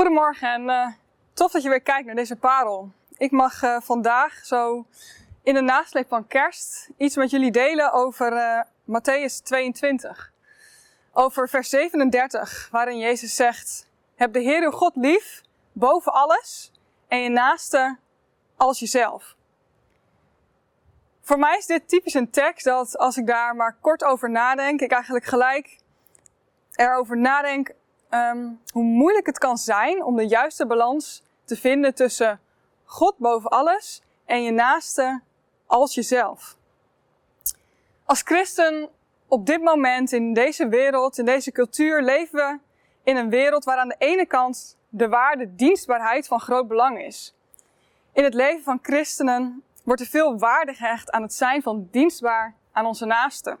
Goedemorgen en uh, tof dat je weer kijkt naar deze parel. Ik mag uh, vandaag zo in de nasleep van kerst iets met jullie delen over uh, Matthäus 22. Over vers 37, waarin Jezus zegt: Heb de Heer uw God lief boven alles en je naaste als jezelf. Voor mij is dit typisch een tekst dat als ik daar maar kort over nadenk, ik eigenlijk gelijk erover nadenk um, hoe moeilijk het kan zijn om de juiste balans te vinden tussen God boven alles en je naaste als jezelf. Als christen op dit moment in deze wereld, in deze cultuur, leven we in een wereld waar aan de ene kant de waarde dienstbaarheid van groot belang is. In het leven van christenen wordt er veel waarde gehecht aan het zijn van dienstbaar aan onze naasten.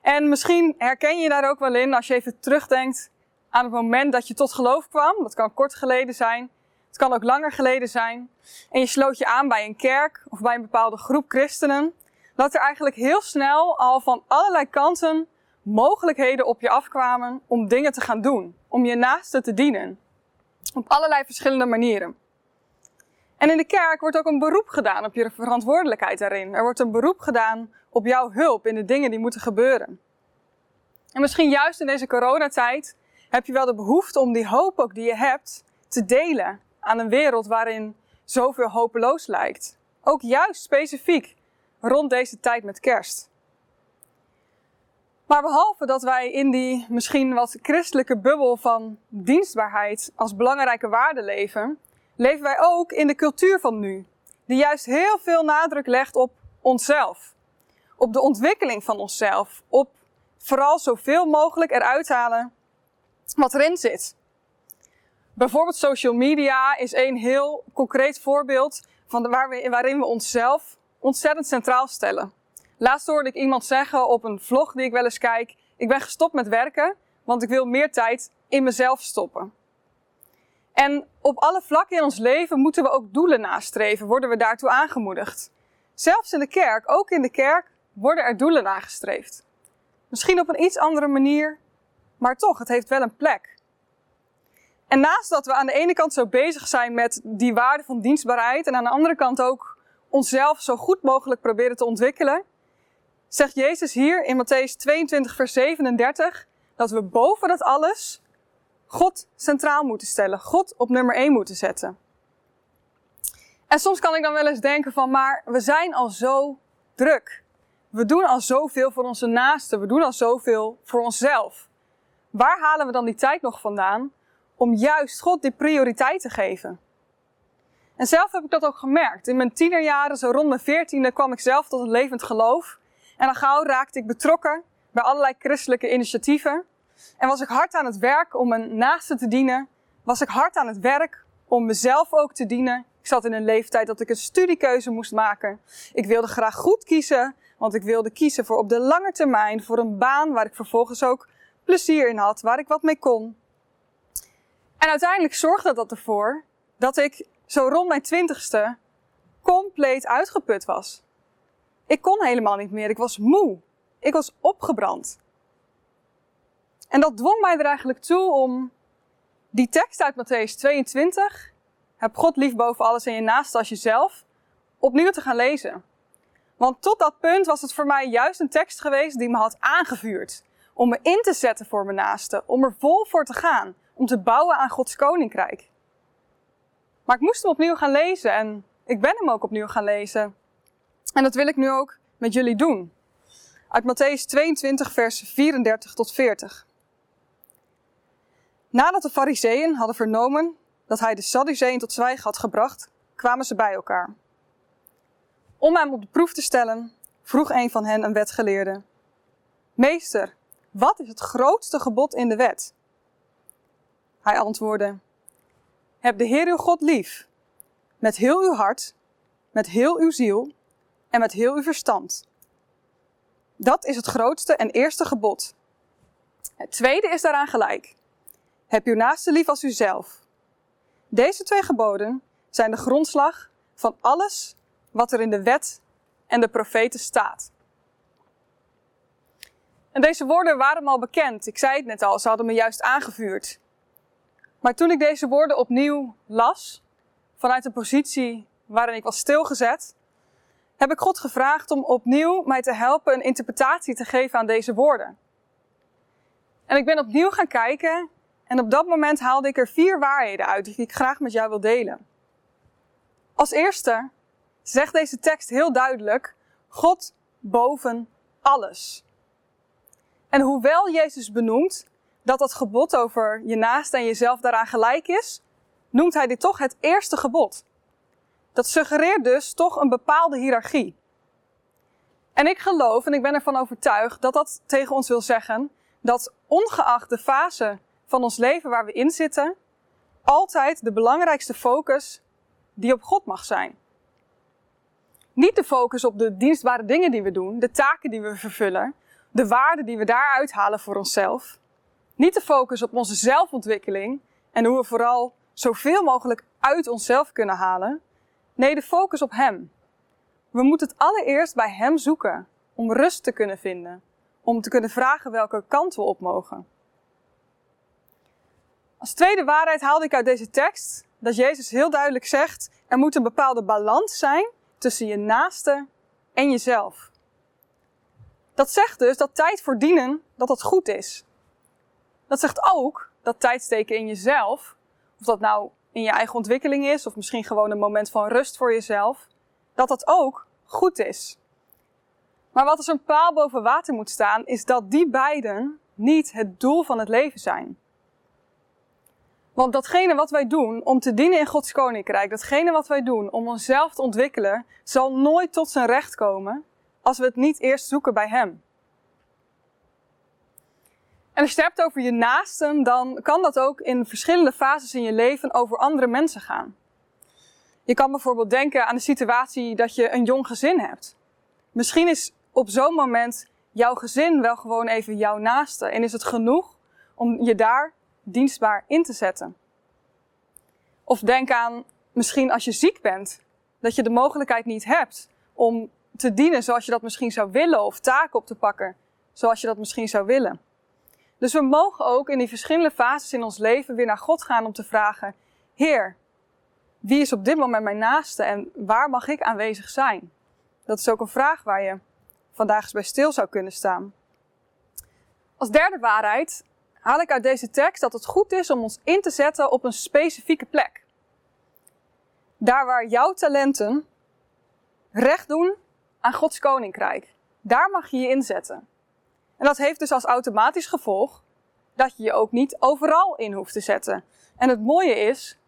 En misschien herken je daar ook wel in als je even terugdenkt aan het moment dat je tot geloof kwam. Dat kan kort geleden zijn. Het kan ook langer geleden zijn. En je sloot je aan bij een kerk of bij een bepaalde groep christenen. Dat er eigenlijk heel snel al van allerlei kanten mogelijkheden op je afkwamen om dingen te gaan doen. Om je naaste te dienen. Op allerlei verschillende manieren. En in de kerk wordt ook een beroep gedaan op je verantwoordelijkheid daarin. Er wordt een beroep gedaan op jouw hulp in de dingen die moeten gebeuren. En misschien juist in deze coronatijd heb je wel de behoefte om die hoop ook die je hebt te delen aan een wereld waarin zoveel hopeloos lijkt. Ook juist specifiek rond deze tijd met kerst. Maar behalve dat wij in die misschien wat christelijke bubbel van dienstbaarheid als belangrijke waarde leven, leven wij ook in de cultuur van nu, die juist heel veel nadruk legt op onszelf, op de ontwikkeling van onszelf, op vooral zoveel mogelijk eruit halen wat erin zit. Bijvoorbeeld social media is een heel concreet voorbeeld van waar we, waarin we onszelf ontzettend centraal stellen. Laatst hoorde ik iemand zeggen op een vlog die ik wel eens kijk: Ik ben gestopt met werken, want ik wil meer tijd in mezelf stoppen. En op alle vlakken in ons leven moeten we ook doelen nastreven, worden we daartoe aangemoedigd. Zelfs in de kerk, ook in de kerk, worden er doelen nagestreefd. Misschien op een iets andere manier, maar toch, het heeft wel een plek. En naast dat we aan de ene kant zo bezig zijn met die waarde van dienstbaarheid en aan de andere kant ook onszelf zo goed mogelijk proberen te ontwikkelen, zegt Jezus hier in Matthäus 22, vers 37 dat we boven dat alles God centraal moeten stellen, God op nummer 1 moeten zetten. En soms kan ik dan wel eens denken van, maar we zijn al zo druk. We doen al zoveel voor onze naasten, we doen al zoveel voor onszelf. Waar halen we dan die tijd nog vandaan om juist God die prioriteit te geven? En zelf heb ik dat ook gemerkt. In mijn tienerjaren, zo rond mijn veertiende, kwam ik zelf tot een levend geloof. En al gauw raakte ik betrokken bij allerlei christelijke initiatieven. En was ik hard aan het werk om mijn naaste te dienen. Was ik hard aan het werk om mezelf ook te dienen. Ik zat in een leeftijd dat ik een studiekeuze moest maken. Ik wilde graag goed kiezen, want ik wilde kiezen voor op de lange termijn, voor een baan waar ik vervolgens ook plezier in had, waar ik wat mee kon. En uiteindelijk zorgde dat ervoor dat ik zo rond mijn twintigste compleet uitgeput was. Ik kon helemaal niet meer. Ik was moe. Ik was opgebrand. En dat dwong mij er eigenlijk toe om die tekst uit Matthäus 22, heb God lief boven alles en je naast als jezelf, opnieuw te gaan lezen. Want tot dat punt was het voor mij juist een tekst geweest die me had aangevuurd om me in te zetten voor mijn naasten, om er vol voor te gaan, om te bouwen aan Gods koninkrijk. Maar ik moest hem opnieuw gaan lezen en ik ben hem ook opnieuw gaan lezen. En dat wil ik nu ook met jullie doen. Uit Matthäus 22, vers 34 tot 40. Nadat de Fariseeën hadden vernomen dat hij de Sadduceeën tot zwijgen had gebracht, kwamen ze bij elkaar. Om hem op de proef te stellen, vroeg een van hen een wetgeleerde: Meester, wat is het grootste gebod in de wet? Hij antwoordde: Heb de Heer uw God lief, met heel uw hart, met heel uw ziel en met heel uw verstand. Dat is het grootste en eerste gebod. Het tweede is daaraan gelijk. Heb uw naaste lief als uzelf. Deze twee geboden zijn de grondslag van alles wat er in de wet en de profeten staat. En deze woorden waren al bekend. Ik zei het net al, ze hadden me juist aangevuurd. Maar toen ik deze woorden opnieuw las, vanuit een positie waarin ik was stilgezet, heb ik God gevraagd om opnieuw mij te helpen een interpretatie te geven aan deze woorden. En ik ben opnieuw gaan kijken en op dat moment haalde ik er vier waarheden uit die ik graag met jou wil delen. Als eerste zegt deze tekst heel duidelijk: God boven alles. En hoewel Jezus benoemt dat dat gebod over je naast en jezelf daaraan gelijk is, noemt hij dit toch het eerste gebod. Dat suggereert dus toch een bepaalde hiërarchie. En ik geloof en ik ben ervan overtuigd dat dat tegen ons wil zeggen dat ongeacht de fase van ons leven waar we in zitten, altijd de belangrijkste focus die op God mag zijn. Niet de focus op de dienstbare dingen die we doen, de taken die we vervullen, de waarden die we daaruit halen voor onszelf. Niet de focus op onze zelfontwikkeling en hoe we vooral zoveel mogelijk uit onszelf kunnen halen. Nee, de focus op Hem. We moeten het allereerst bij Hem zoeken om rust te kunnen vinden, om te kunnen vragen welke kant we op mogen. Als tweede waarheid haalde ik uit deze tekst dat Jezus heel duidelijk zegt: er moet een bepaalde balans zijn tussen je naaste en jezelf. Dat zegt dus dat tijd voor dienen, dat dat goed is. Dat zegt ook dat tijd steken in jezelf, of dat nou in je eigen ontwikkeling is, of misschien gewoon een moment van rust voor jezelf, dat dat ook goed is. Maar wat als een paal boven water moet staan, is dat die beiden niet het doel van het leven zijn. Want datgene wat wij doen om te dienen in Gods koninkrijk, datgene wat wij doen om onszelf te ontwikkelen, zal nooit tot zijn recht komen als we het niet eerst zoeken bij Hem. En als je het hebt over je naasten, dan kan dat ook in verschillende fases in je leven over andere mensen gaan. Je kan bijvoorbeeld denken aan de situatie dat je een jong gezin hebt. Misschien is op zo'n moment jouw gezin wel gewoon even jouw naaste en is het genoeg om je daar dienstbaar in te zetten. Of denk aan misschien als je ziek bent, dat je de mogelijkheid niet hebt om te dienen zoals je dat misschien zou willen of taken op te pakken zoals je dat misschien zou willen. Dus we mogen ook in die verschillende fases in ons leven weer naar God gaan om te vragen: Heer, wie is op dit moment mijn naaste en waar mag ik aanwezig zijn? Dat is ook een vraag waar je vandaag eens bij stil zou kunnen staan. Als derde waarheid haal ik uit deze tekst dat het goed is om ons in te zetten op een specifieke plek. Daar waar jouw talenten recht doen aan Gods koninkrijk. Daar mag je je inzetten. En dat heeft dus als automatisch gevolg dat je je ook niet overal in hoeft te zetten. En het mooie is,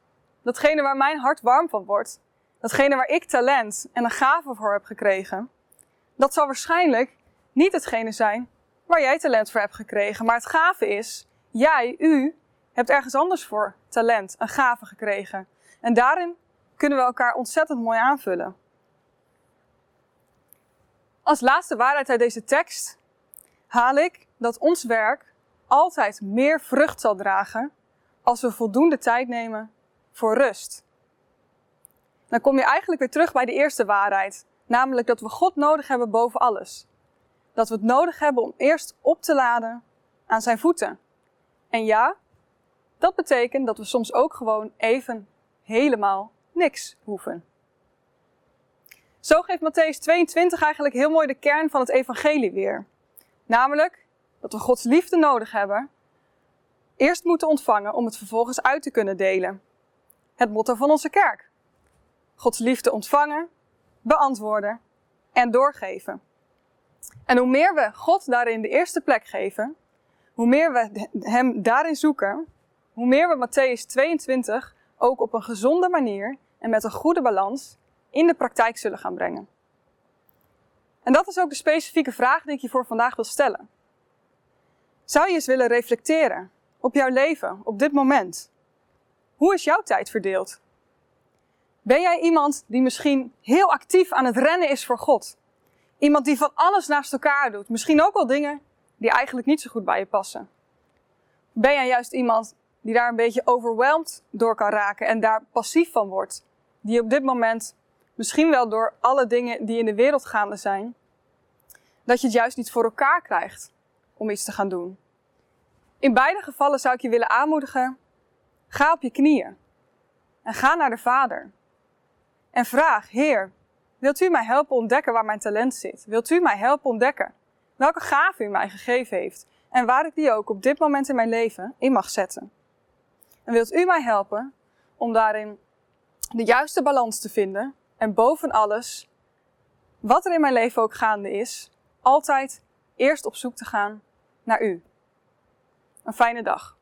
datgene waar mijn hart warm van wordt, datgene waar ik talent en een gave voor heb gekregen, dat zal waarschijnlijk niet hetgene zijn waar jij talent voor hebt gekregen. Maar het gave is, jij, u, hebt ergens anders voor talent, een gave gekregen. En daarin kunnen we elkaar ontzettend mooi aanvullen. Als laatste waarheid uit deze tekst haal ik dat ons werk altijd meer vrucht zal dragen als we voldoende tijd nemen voor rust. Dan kom je eigenlijk weer terug bij de eerste waarheid, namelijk dat we God nodig hebben boven alles. Dat we het nodig hebben om eerst op te laden aan zijn voeten. En ja, dat betekent dat we soms ook gewoon even helemaal niks hoeven. Zo geeft Matthäus 22 eigenlijk heel mooi de kern van het evangelie weer. Namelijk dat we Gods liefde nodig hebben, eerst moeten ontvangen om het vervolgens uit te kunnen delen. Het motto van onze kerk. Gods liefde ontvangen, beantwoorden en doorgeven. En hoe meer we God daarin de eerste plek geven, hoe meer we Hem daarin zoeken, hoe meer we Matthäus 22 ook op een gezonde manier en met een goede balans in de praktijk zullen gaan brengen. En dat is ook de specifieke vraag die ik je voor vandaag wil stellen. Zou je eens willen reflecteren op jouw leven, op dit moment? Hoe is jouw tijd verdeeld? Ben jij iemand die misschien heel actief aan het rennen is voor God? Iemand die van alles naast elkaar doet, misschien ook wel dingen die eigenlijk niet zo goed bij je passen? Ben jij juist iemand die daar een beetje overweldigd door kan raken en daar passief van wordt? Die op dit moment Misschien wel door alle dingen die in de wereld gaande zijn. Dat je het juist niet voor elkaar krijgt om iets te gaan doen. In beide gevallen zou ik je willen aanmoedigen. Ga op je knieën en ga naar de Vader. En vraag, Heer, wilt u mij helpen ontdekken waar mijn talent zit? Wilt u mij helpen ontdekken welke gave u mij gegeven heeft en waar ik die ook op dit moment in mijn leven in mag zetten? En wilt u mij helpen om daarin de juiste balans te vinden en boven alles, wat er in mijn leven ook gaande is, altijd eerst op zoek te gaan naar u. Een fijne dag.